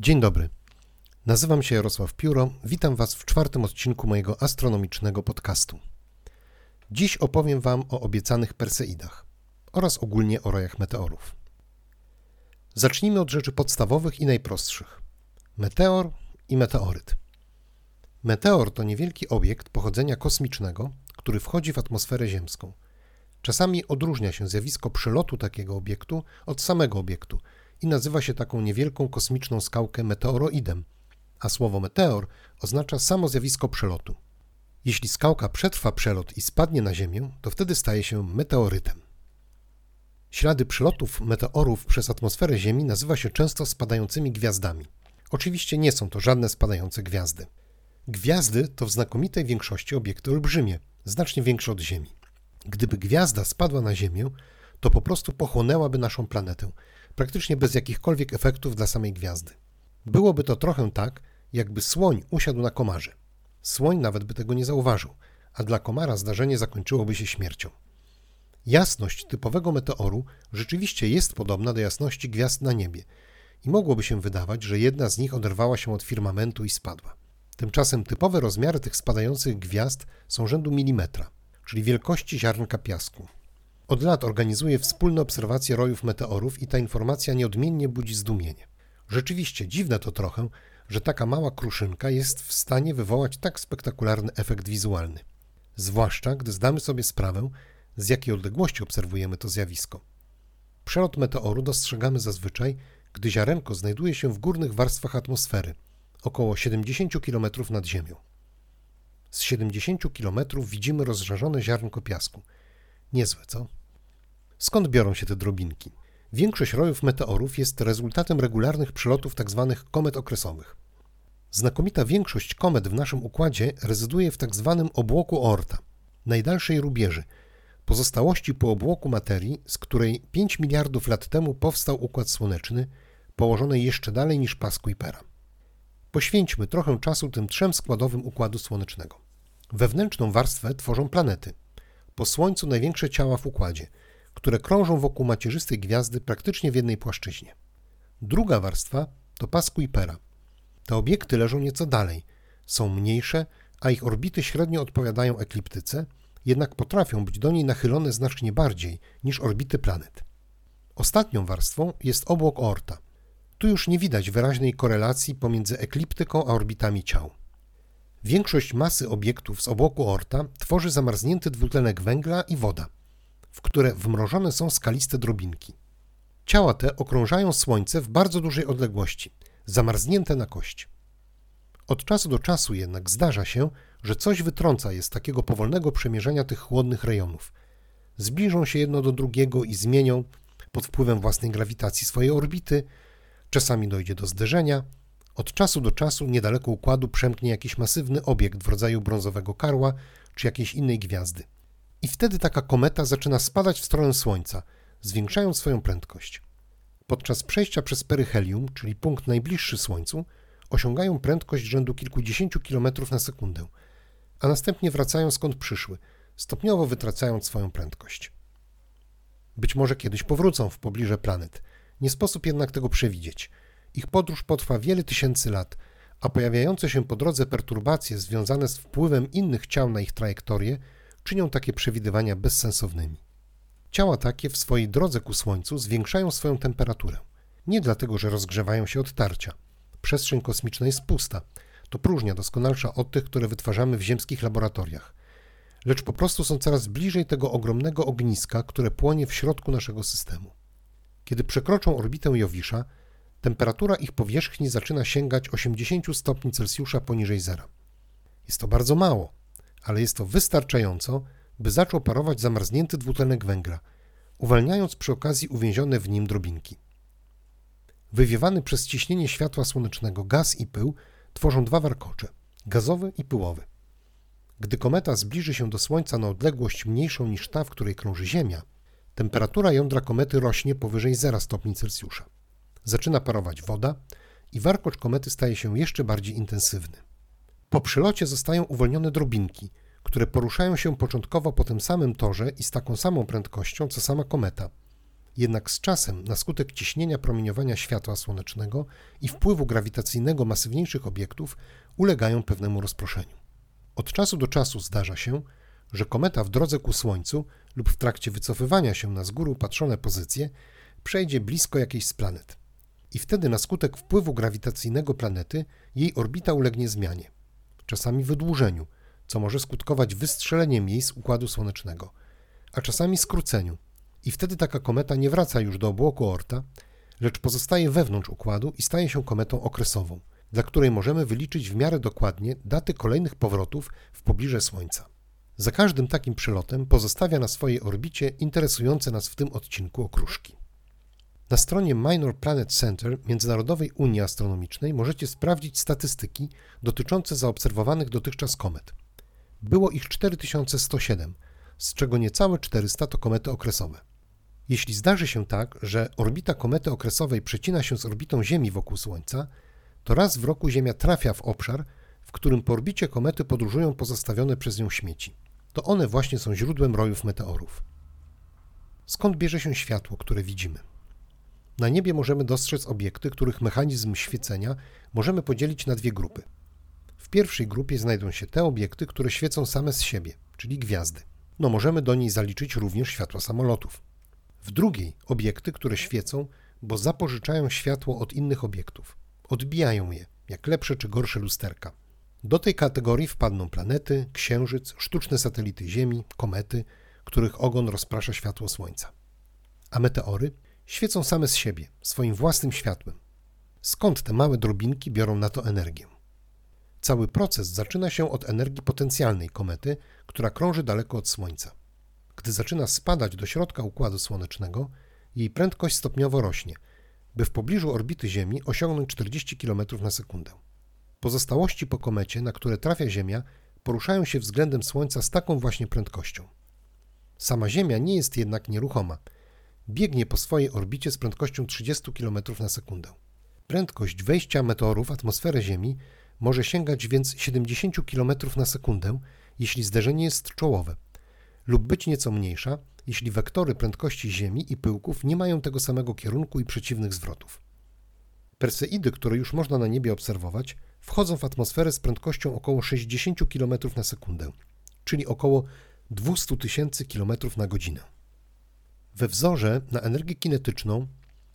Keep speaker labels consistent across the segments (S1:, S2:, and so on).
S1: Dzień dobry. Nazywam się Jarosław Pióro. Witam Was w czwartym odcinku mojego astronomicznego podcastu. Dziś opowiem Wam o obiecanych Perseidach oraz ogólnie o rojach meteorów. Zacznijmy od rzeczy podstawowych i najprostszych. Meteor i meteoryt. Meteor to niewielki obiekt pochodzenia kosmicznego, który wchodzi w atmosferę ziemską. Czasami odróżnia się zjawisko przelotu takiego obiektu od samego obiektu i nazywa się taką niewielką kosmiczną skałkę meteoroidem, a słowo meteor oznacza samo zjawisko przelotu. Jeśli skałka przetrwa przelot i spadnie na Ziemię, to wtedy staje się meteorytem. Ślady przelotów meteorów przez atmosferę Ziemi nazywa się często spadającymi gwiazdami. Oczywiście nie są to żadne spadające gwiazdy. Gwiazdy to w znakomitej większości obiekty olbrzymie, znacznie większe od Ziemi. Gdyby gwiazda spadła na Ziemię, to po prostu pochłonęłaby naszą planetę, praktycznie bez jakichkolwiek efektów dla samej gwiazdy. Byłoby to trochę tak, jakby słoń usiadł na komarze. Słoń nawet by tego nie zauważył, a dla komara zdarzenie zakończyłoby się śmiercią. Jasność typowego meteoru rzeczywiście jest podobna do jasności gwiazd na niebie i mogłoby się wydawać, że jedna z nich oderwała się od firmamentu i spadła. Tymczasem typowe rozmiary tych spadających gwiazd są rzędu milimetra, czyli wielkości ziarnka piasku. Od lat organizuję wspólne obserwacje rojów meteorów i ta informacja nieodmiennie budzi zdumienie. Rzeczywiście dziwne to trochę, że taka mała kruszynka jest w stanie wywołać tak spektakularny efekt wizualny. Zwłaszcza gdy zdamy sobie sprawę, z jakiej odległości obserwujemy to zjawisko. Przelot meteoru dostrzegamy zazwyczaj, gdy ziarenko znajduje się w górnych warstwach atmosfery, około 70 km nad Ziemią. Z 70 km widzimy rozżarzone ziarnko piasku. Niezłe, co? Skąd biorą się te drobinki? Większość rojów meteorów jest rezultatem regularnych przelotów tzw. Tak komet okresowych. Znakomita większość komet w naszym układzie rezyduje w tzw. Tak obłoku Oorta, najdalszej rubieży, pozostałości po obłoku materii, z której 5 miliardów lat temu powstał Układ Słoneczny, położonej jeszcze dalej niż pas Kuipera. Poświęćmy trochę czasu tym trzem składowym Układu Słonecznego. Wewnętrzną warstwę tworzą planety. Po Słońcu największe ciała w układzie – które krążą wokół macierzystej gwiazdy praktycznie w jednej płaszczyźnie. Druga warstwa to pas Kuipera. Te obiekty leżą nieco dalej, są mniejsze, a ich orbity średnio odpowiadają ekliptyce, jednak potrafią być do niej nachylone znacznie bardziej niż orbity planet. Ostatnią warstwą jest obłok Oorta. Tu już nie widać wyraźnej korelacji pomiędzy ekliptyką a orbitami ciał. Większość masy obiektów z obłoku Oorta tworzy zamarznięty dwutlenek węgla i woda – w które wmrożone są skaliste drobinki. Ciała te okrążają Słońce w bardzo dużej odległości, zamarznięte na kość. Od czasu do czasu jednak zdarza się, że coś wytrąca je z takiego powolnego przemierzenia tych chłodnych rejonów. Zbliżą się jedno do drugiego i zmienią pod wpływem własnej grawitacji swoje orbity, czasami dojdzie do zderzenia, od czasu do czasu niedaleko układu przemknie jakiś masywny obiekt w rodzaju brązowego karła czy jakiejś innej gwiazdy. I wtedy taka kometa zaczyna spadać w stronę Słońca, zwiększając swoją prędkość. Podczas przejścia przez peryhelium, czyli punkt najbliższy Słońcu, osiągają prędkość rzędu kilkudziesięciu kilometrów na sekundę, a następnie wracają skąd przyszły, stopniowo wytracając swoją prędkość. Być może kiedyś powrócą w pobliże planet, nie sposób jednak tego przewidzieć. Ich podróż potrwa wiele tysięcy lat, a pojawiające się po drodze perturbacje związane z wpływem innych ciał na ich trajektorię czynią takie przewidywania bezsensownymi. Ciała takie w swojej drodze ku Słońcu zwiększają swoją temperaturę. Nie dlatego, że rozgrzewają się od tarcia. Przestrzeń kosmiczna jest pusta. To próżnia doskonalsza od tych, które wytwarzamy w ziemskich laboratoriach. Lecz po prostu są coraz bliżej tego ogromnego ogniska, które płonie w środku naszego systemu. Kiedy przekroczą orbitę Jowisza, temperatura ich powierzchni zaczyna sięgać 80 stopni Celsjusza poniżej zera. Jest to bardzo mało, ale jest to wystarczająco, by zaczął parować zamarznięty dwutlenek węgla, uwalniając przy okazji uwięzione w nim drobinki. Wywiewany przez ciśnienie światła słonecznego gaz i pył tworzą dwa warkocze gazowy i pyłowy. Gdy kometa zbliży się do Słońca na odległość mniejszą niż ta, w której krąży Ziemia, temperatura jądra komety rośnie powyżej 0 stopni Celsjusza. Zaczyna parować woda i warkocz komety staje się jeszcze bardziej intensywny. Po przylocie zostają uwolnione drobinki, które poruszają się początkowo po tym samym torze i z taką samą prędkością co sama kometa. Jednak z czasem, na skutek ciśnienia promieniowania światła słonecznego i wpływu grawitacyjnego masywniejszych obiektów, ulegają pewnemu rozproszeniu. Od czasu do czasu zdarza się, że kometa w drodze ku Słońcu lub w trakcie wycofywania się na z góry upatrzone pozycje przejdzie blisko jakiejś z planet. I wtedy na skutek wpływu grawitacyjnego planety jej orbita ulegnie zmianie, czasami wydłużeniu, co może skutkować wystrzeleniem jej z układu słonecznego, a czasami skróceniu. I wtedy taka kometa nie wraca już do obłoku Orta, lecz pozostaje wewnątrz układu i staje się kometą okresową, dla której możemy wyliczyć w miarę dokładnie daty kolejnych powrotów w pobliże Słońca. Za każdym takim przelotem pozostawia na swojej orbicie interesujące nas w tym odcinku okruszki. Na stronie Minor Planet Center Międzynarodowej Unii Astronomicznej możecie sprawdzić statystyki dotyczące zaobserwowanych dotychczas komet. Było ich 4107, z czego niecałe 400 to komety okresowe. Jeśli zdarzy się tak, że orbita komety okresowej przecina się z orbitą Ziemi wokół Słońca, to raz w roku Ziemia trafia w obszar, w którym po orbicie komety podróżują pozostawione przez nią śmieci. To one właśnie są źródłem rojów meteorów. Skąd bierze się światło, które widzimy? Na niebie możemy dostrzec obiekty, których mechanizm świecenia możemy podzielić na dwie grupy. W pierwszej grupie znajdą się te obiekty, które świecą same z siebie, czyli gwiazdy. No możemy do niej zaliczyć również światło samolotów. W drugiej obiekty, które świecą, bo zapożyczają światło od innych obiektów. Odbijają je, jak lepsze czy gorsze lusterka. Do tej kategorii wpadną planety, księżyc, sztuczne satelity Ziemi, komety, których ogon rozprasza światło Słońca. A meteory świecą same z siebie, swoim własnym światłem. Skąd te małe drobinki biorą na to energię? Cały proces zaczyna się od energii potencjalnej komety, która krąży daleko od Słońca. Gdy zaczyna spadać do środka układu słonecznego, jej prędkość stopniowo rośnie, by w pobliżu orbity Ziemi osiągnąć 40 km na sekundę. Pozostałości po komecie, na które trafia Ziemia, poruszają się względem Słońca z taką właśnie prędkością. Sama Ziemia nie jest jednak nieruchoma. Biegnie po swojej orbicie z prędkością 30 km na sekundę. Prędkość wejścia meteorów w atmosferę Ziemi może sięgać więc 70 km na sekundę, jeśli zderzenie jest czołowe, lub być nieco mniejsza, jeśli wektory prędkości Ziemi i pyłków nie mają tego samego kierunku i przeciwnych zwrotów. Perseidy, które już można na niebie obserwować, wchodzą w atmosferę z prędkością około 60 km na sekundę, czyli około 200 tysięcy km na godzinę. We wzorze na energię kinetyczną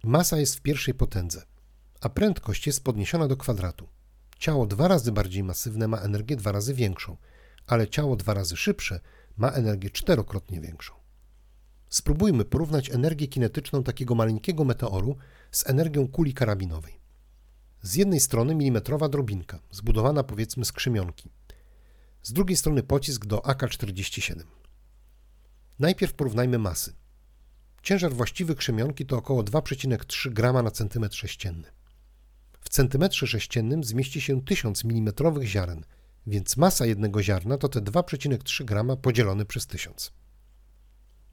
S1: masa jest w pierwszej potędze, a prędkość jest podniesiona do kwadratu. Ciało dwa razy bardziej masywne ma energię dwa razy większą, ale ciało dwa razy szybsze ma energię czterokrotnie większą. Spróbujmy porównać energię kinetyczną takiego maleńkiego meteoru z energią kuli karabinowej. Z jednej strony milimetrowa drobinka, zbudowana powiedzmy z krzymionki. Z drugiej strony pocisk do AK-47. Najpierw porównajmy masy. Ciężar właściwy krzemionki to około 2,3 g na centymetr sześcienny. W centymetrze sześciennym zmieści się 1000 mm ziaren, więc masa jednego ziarna to te 2,3 g podzielone przez 1000.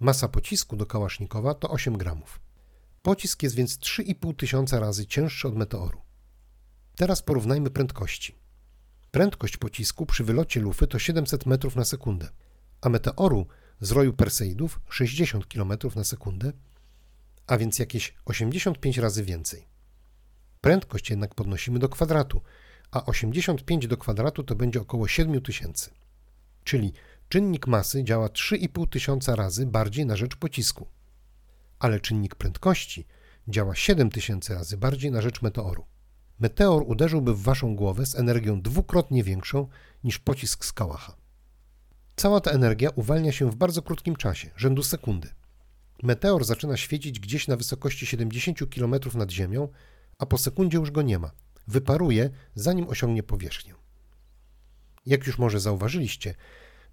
S1: Masa pocisku do kałasznikowa to 8 gramów. Pocisk jest więc 3,5 tysiąca razy cięższy od meteoru. Teraz porównajmy prędkości. Prędkość pocisku przy wylocie lufy to 700 metrów na sekundę, a meteoru z roju Perseidów 60 km na sekundę, a więc jakieś 85 razy więcej. Prędkość jednak podnosimy do kwadratu, a 85 do kwadratu to będzie około 7000. Czyli czynnik masy działa 3,5 tysiąca razy bardziej na rzecz pocisku. Ale czynnik prędkości działa 7000 razy bardziej na rzecz meteoru. Meteor uderzyłby w waszą głowę z energią dwukrotnie większą niż pocisk z kałacha. Cała ta energia uwalnia się w bardzo krótkim czasie, rzędu sekundy. Meteor zaczyna świecić gdzieś na wysokości 70 km nad Ziemią, a po sekundzie już go nie ma. Wyparuje, zanim osiągnie powierzchnię. Jak już może zauważyliście,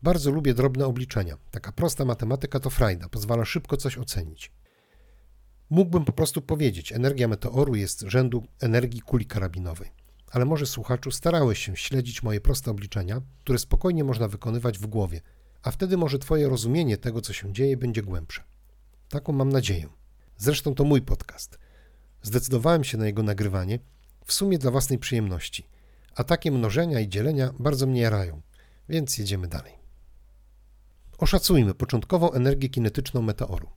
S1: bardzo lubię drobne obliczenia. Taka prosta matematyka to frajda, pozwala szybko coś ocenić. Mógłbym po prostu powiedzieć, energia meteoru jest rzędu energii kuli karabinowej. Ale może słuchaczu starałeś się śledzić moje proste obliczenia, które spokojnie można wykonywać w głowie, a wtedy może Twoje rozumienie tego, co się dzieje, będzie głębsze. Taką mam nadzieję. Zresztą to mój podcast. Zdecydowałem się na jego nagrywanie w sumie dla własnej przyjemności, a takie mnożenia i dzielenia bardzo mnie jarają, więc jedziemy dalej. Oszacujmy początkową energię kinetyczną meteoru.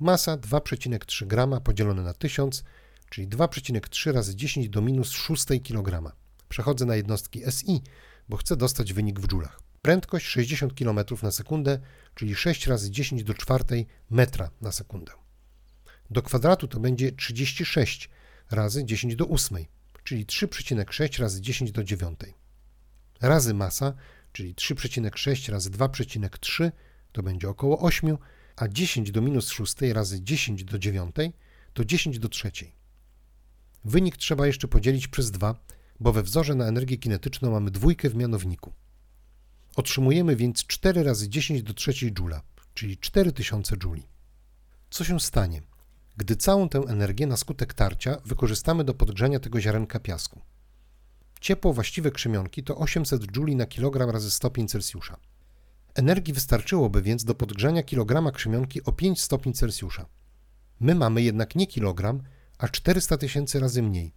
S1: Masa 2,3 grama podzielone na 1000, czyli 2,3 razy 10 do minus 6 kg. Przechodzę na jednostki SI, bo chcę dostać wynik w dżulach. Prędkość 60 km na sekundę, czyli 6 razy 10 do 4 metra na sekundę. Do kwadratu to będzie 36 razy 10 do 8, czyli 3,6 razy 10 do 9. Razy masa, czyli 3,6 razy 2,3 to będzie około 8, a 10 do minus 6 razy 10 do 9 to 10 do 3. Wynik trzeba jeszcze podzielić przez 2, bo we wzorze na energię kinetyczną mamy dwójkę w mianowniku. Otrzymujemy więc 4 razy 10 do 3 dżula, czyli 4000 dżuli. Co się stanie, gdy całą tę energię na skutek tarcia wykorzystamy do podgrzania tego ziarenka piasku? Ciepło właściwe krzemionki to 800 dżuli na kilogram razy stopień Celsjusza. Energii wystarczyłoby więc do podgrzania kilograma krzemionki o 5 stopni Celsjusza. My mamy jednak nie kilogram, a 400 tysięcy razy mniej,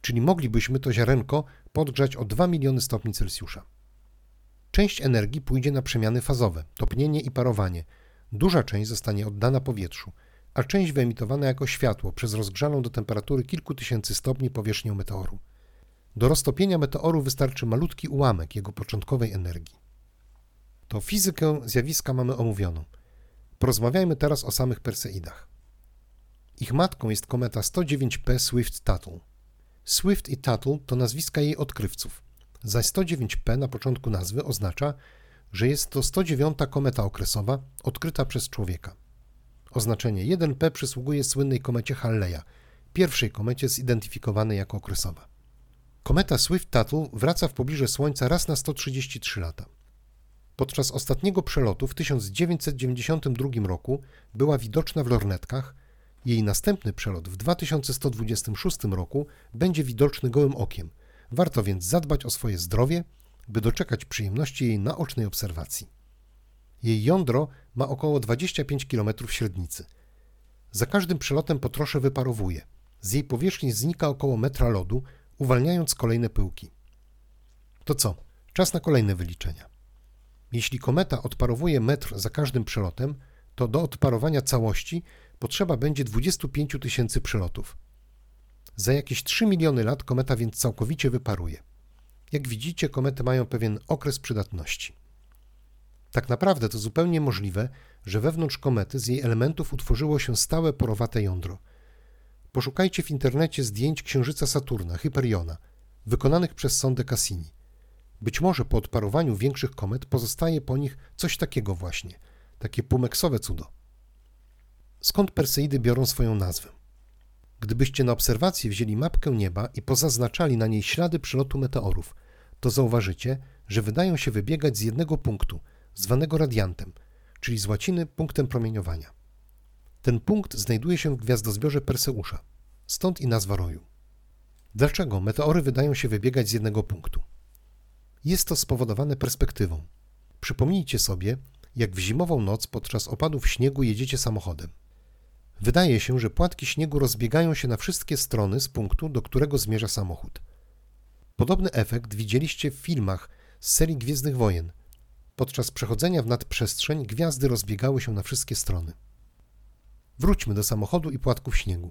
S1: czyli moglibyśmy to ziarenko podgrzać o 2 miliony stopni Celsjusza. Część energii pójdzie na przemiany fazowe, topnienie i parowanie. Duża część zostanie oddana powietrzu, a część wyemitowana jako światło przez rozgrzaną do temperatury kilku tysięcy stopni powierzchnię meteoru. Do roztopienia meteoru wystarczy malutki ułamek jego początkowej energii. To fizykę zjawiska mamy omówioną. Porozmawiajmy teraz o samych Perseidach. Ich matką jest kometa 109P Swift-Tuttle. Swift i Tuttle to nazwiska jej odkrywców. Zaś 109P na początku nazwy oznacza, że jest to 109 kometa okresowa odkryta przez człowieka. Oznaczenie 1P przysługuje słynnej komecie Halleya, pierwszej komecie zidentyfikowanej jako okresowa. Kometa Swift-Tuttle wraca w pobliże Słońca raz na 133 lata. Podczas ostatniego przelotu w 1992 roku była widoczna w lornetkach, jej następny przelot w 2126 roku będzie widoczny gołym okiem. Warto więc zadbać o swoje zdrowie, by doczekać przyjemności jej naocznej obserwacji. Jej jądro ma około 25 km średnicy. Za każdym przelotem po trosze wyparowuje. Z jej powierzchni znika około metra lodu, uwalniając kolejne pyłki. To co? Czas na kolejne wyliczenia. Jeśli kometa odparowuje metr za każdym przelotem, to do odparowania całości potrzeba będzie 25 tysięcy przelotów. Za jakieś 3 miliony lat kometa więc całkowicie wyparuje. Jak widzicie, komety mają pewien okres przydatności. Tak naprawdę to zupełnie możliwe, że wewnątrz komety z jej elementów utworzyło się stałe porowate jądro. Poszukajcie w internecie zdjęć księżyca Saturna, Hyperiona, wykonanych przez sondę Cassini. Być może po odparowaniu większych komet pozostaje po nich coś takiego właśnie, takie pumeksowe cudo. Skąd Perseidy biorą swoją nazwę? Gdybyście na obserwację wzięli mapkę nieba i pozaznaczali na niej ślady przelotu meteorów, to zauważycie, że wydają się wybiegać z jednego punktu, zwanego radiantem, czyli z łaciny punktem promieniowania. Ten punkt znajduje się w gwiazdozbiorze Perseusza, stąd i nazwa roju. Dlaczego meteory wydają się wybiegać z jednego punktu? Jest to spowodowane perspektywą. Przypomnijcie sobie, jak w zimową noc podczas opadów śniegu jedziecie samochodem. Wydaje się, że płatki śniegu rozbiegają się na wszystkie strony z punktu, do którego zmierza samochód. Podobny efekt widzieliście w filmach z serii Gwiezdnych Wojen. Podczas przechodzenia w nadprzestrzeń gwiazdy rozbiegały się na wszystkie strony. Wróćmy do samochodu i płatków śniegu.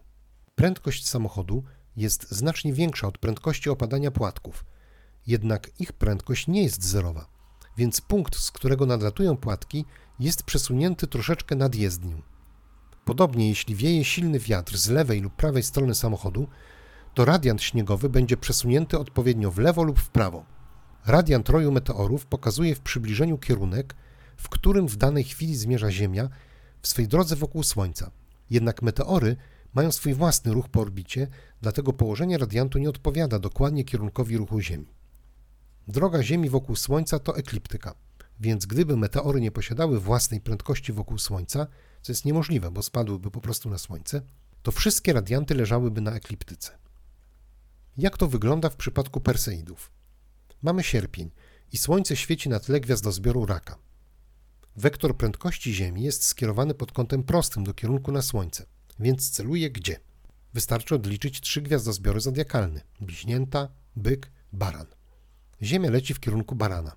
S1: Prędkość samochodu jest znacznie większa od prędkości opadania płatków, jednak ich prędkość nie jest zerowa, więc punkt, z którego nadlatują płatki, jest przesunięty troszeczkę nad jezdnią. Podobnie, jeśli wieje silny wiatr z lewej lub prawej strony samochodu, to radiant śniegowy będzie przesunięty odpowiednio w lewo lub w prawo. Radiant roju meteorów pokazuje w przybliżeniu kierunek, w którym w danej chwili zmierza Ziemia w swej drodze wokół Słońca. Jednak meteory mają swój własny ruch po orbicie, dlatego położenie radiantu nie odpowiada dokładnie kierunkowi ruchu Ziemi. Droga Ziemi wokół Słońca to ekliptyka, więc gdyby meteory nie posiadały własnej prędkości wokół Słońca, co jest niemożliwe, bo spadłyby po prostu na Słońce, to wszystkie radianty leżałyby na ekliptyce. Jak to wygląda w przypadku Perseidów? Mamy sierpień i Słońce świeci na tle gwiazdozbioru Raka. Wektor prędkości Ziemi jest skierowany pod kątem prostym do kierunku na Słońce, więc celuje gdzie? Wystarczy odliczyć trzy gwiazdozbiory zodiakalne: bliźnięta, byk, baran. Ziemia leci w kierunku barana.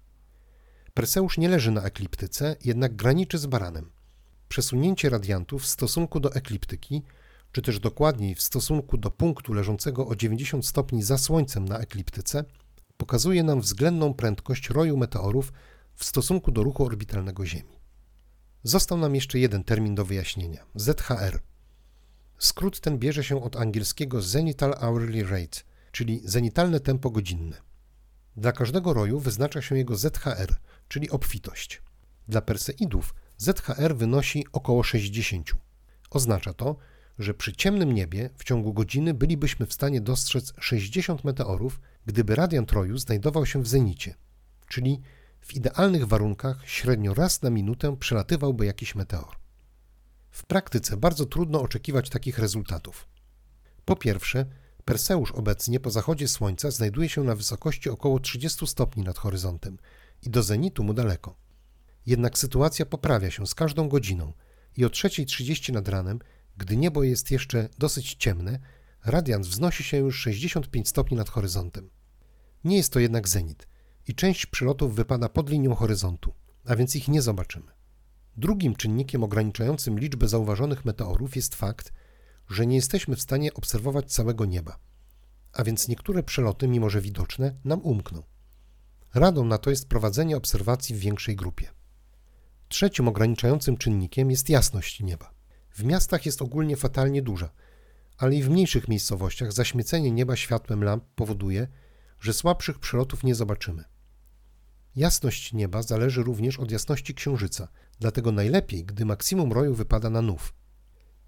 S1: Perseusz nie leży na ekliptyce, jednak graniczy z baranem. przesunięcie radiantów w stosunku do ekliptyki, czy też dokładniej w stosunku do punktu leżącego o 90 stopni za Słońcem na ekliptyce, pokazuje nam względną prędkość roju meteorów w stosunku do ruchu orbitalnego Ziemi. Został nam jeszcze jeden termin do wyjaśnienia ZHR. Skrót ten bierze się od angielskiego Zenital Hourly Rate, czyli zenitalne tempo godzinne. Dla każdego roju wyznacza się jego ZHR, czyli obfitość. Dla Perseidów ZHR wynosi około 60. Oznacza to, że przy ciemnym niebie w ciągu godziny bylibyśmy w stanie dostrzec 60 meteorów, gdyby radiant roju znajdował się w zenicie, czyli w idealnych warunkach średnio raz na minutę przelatywałby jakiś meteor. W praktyce bardzo trudno oczekiwać takich rezultatów. Po pierwsze, Perseusz obecnie po zachodzie Słońca znajduje się na wysokości około 30 stopni nad horyzontem i do zenitu mu daleko. Jednak sytuacja poprawia się z każdą godziną i o 3.30 nad ranem, gdy niebo jest jeszcze dosyć ciemne, radians wznosi się już 65 stopni nad horyzontem. Nie jest to jednak zenit i część przylotów wypada pod linią horyzontu, a więc ich nie zobaczymy. Drugim czynnikiem ograniczającym liczbę zauważonych meteorów jest fakt, że nie jesteśmy w stanie obserwować całego nieba, a więc niektóre przeloty, mimo że widoczne, nam umkną. Radą na to jest prowadzenie obserwacji w większej grupie. Trzecim ograniczającym czynnikiem jest jasność nieba. W miastach jest ogólnie fatalnie duża, ale i w mniejszych miejscowościach zaśmiecenie nieba światłem lamp powoduje, że słabszych przelotów nie zobaczymy. Jasność nieba zależy również od jasności księżyca, dlatego najlepiej, gdy maksimum roju wypada na nów.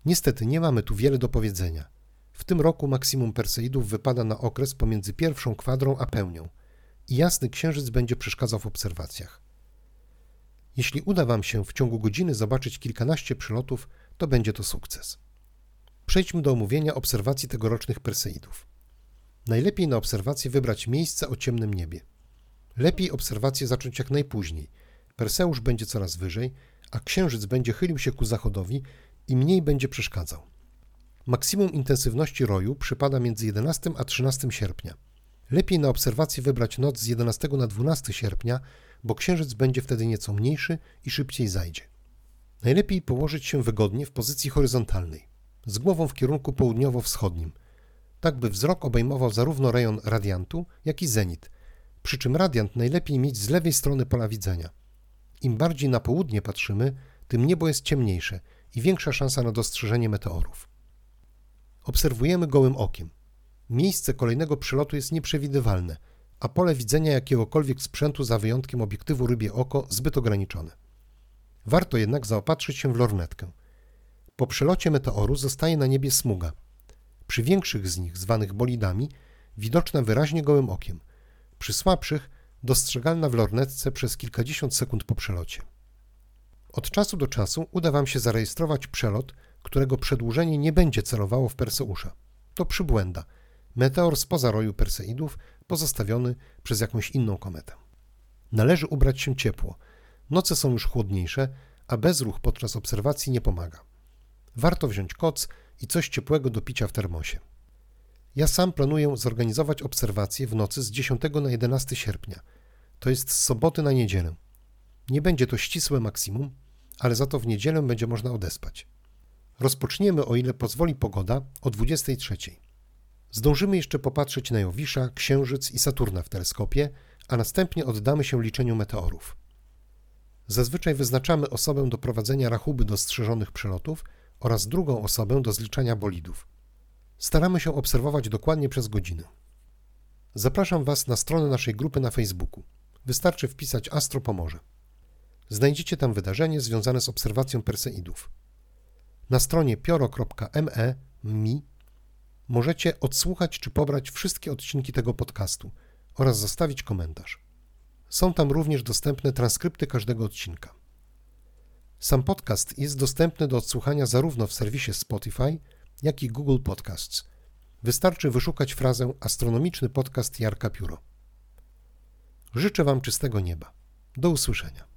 S1: Niestety nie mamy tu wiele do powiedzenia. W tym roku maksimum Perseidów wypada na okres pomiędzy pierwszą kwadrą a pełnią i jasny księżyc będzie przeszkadzał w obserwacjach. Jeśli uda Wam się w ciągu godziny zobaczyć kilkanaście przelotów, to będzie to sukces. Przejdźmy do omówienia obserwacji tegorocznych Perseidów. Najlepiej na obserwację wybrać miejsce o ciemnym niebie. Lepiej obserwację zacząć jak najpóźniej. Perseusz będzie coraz wyżej, a księżyc będzie chylił się ku zachodowi i mniej będzie przeszkadzał. Maksimum intensywności roju przypada między 11 a 13 sierpnia. Lepiej na obserwację wybrać noc z 11 na 12 sierpnia, bo księżyc będzie wtedy nieco mniejszy i szybciej zajdzie. Najlepiej położyć się wygodnie w pozycji horyzontalnej, z głową w kierunku południowo-wschodnim, tak by wzrok obejmował zarówno rejon radiantu, jak i zenit, przy czym radiant najlepiej mieć z lewej strony pola widzenia. Im bardziej na południe patrzymy, tym niebo jest ciemniejsze i większa szansa na dostrzeżenie meteorów. Obserwujemy gołym okiem. Miejsce kolejnego przylotu jest nieprzewidywalne, a pole widzenia jakiegokolwiek sprzętu za wyjątkiem obiektywu rybie oko zbyt ograniczone. Warto jednak zaopatrzyć się w lornetkę. Po przelocie meteoru zostaje na niebie smuga. Przy większych z nich, zwanych bolidami, widoczna wyraźnie gołym okiem. Przy słabszych dostrzegalna w lornetce przez kilkadziesiąt sekund po przelocie. Od czasu do czasu uda Wam się zarejestrować przelot, którego przedłużenie nie będzie celowało w Perseusza. To przybłęda. Meteor spoza roju Perseidów pozostawiony przez jakąś inną kometę. Należy ubrać się ciepło. Noce są już chłodniejsze, a bezruch podczas obserwacji nie pomaga. Warto wziąć koc i coś ciepłego do picia w termosie. Ja sam planuję zorganizować obserwacje w nocy z 10 na 11 sierpnia. To jest z soboty na niedzielę. Nie będzie to ścisłe maksimum, ale za to w niedzielę będzie można odespać. Rozpoczniemy, o ile pozwoli pogoda, o 23. Zdążymy jeszcze popatrzeć na Jowisza, Księżyc i Saturna w teleskopie, a następnie oddamy się liczeniu meteorów. Zazwyczaj wyznaczamy osobę do prowadzenia rachuby dostrzeżonych przelotów oraz drugą osobę do zliczania bolidów. Staramy się obserwować dokładnie przez godzinę. Zapraszam Was na stronę naszej grupy na Facebooku. Wystarczy wpisać Astro Pomorze. Znajdziecie tam wydarzenie związane z obserwacją Perseidów. Na stronie pioro.me mi możecie odsłuchać czy pobrać wszystkie odcinki tego podcastu oraz zostawić komentarz. Są tam również dostępne transkrypty każdego odcinka. Sam podcast jest dostępny do odsłuchania zarówno w serwisie Spotify, jak i Google Podcasts. Wystarczy wyszukać frazę astronomiczny podcast Jarka Pióro. Życzę Wam czystego nieba. Do usłyszenia.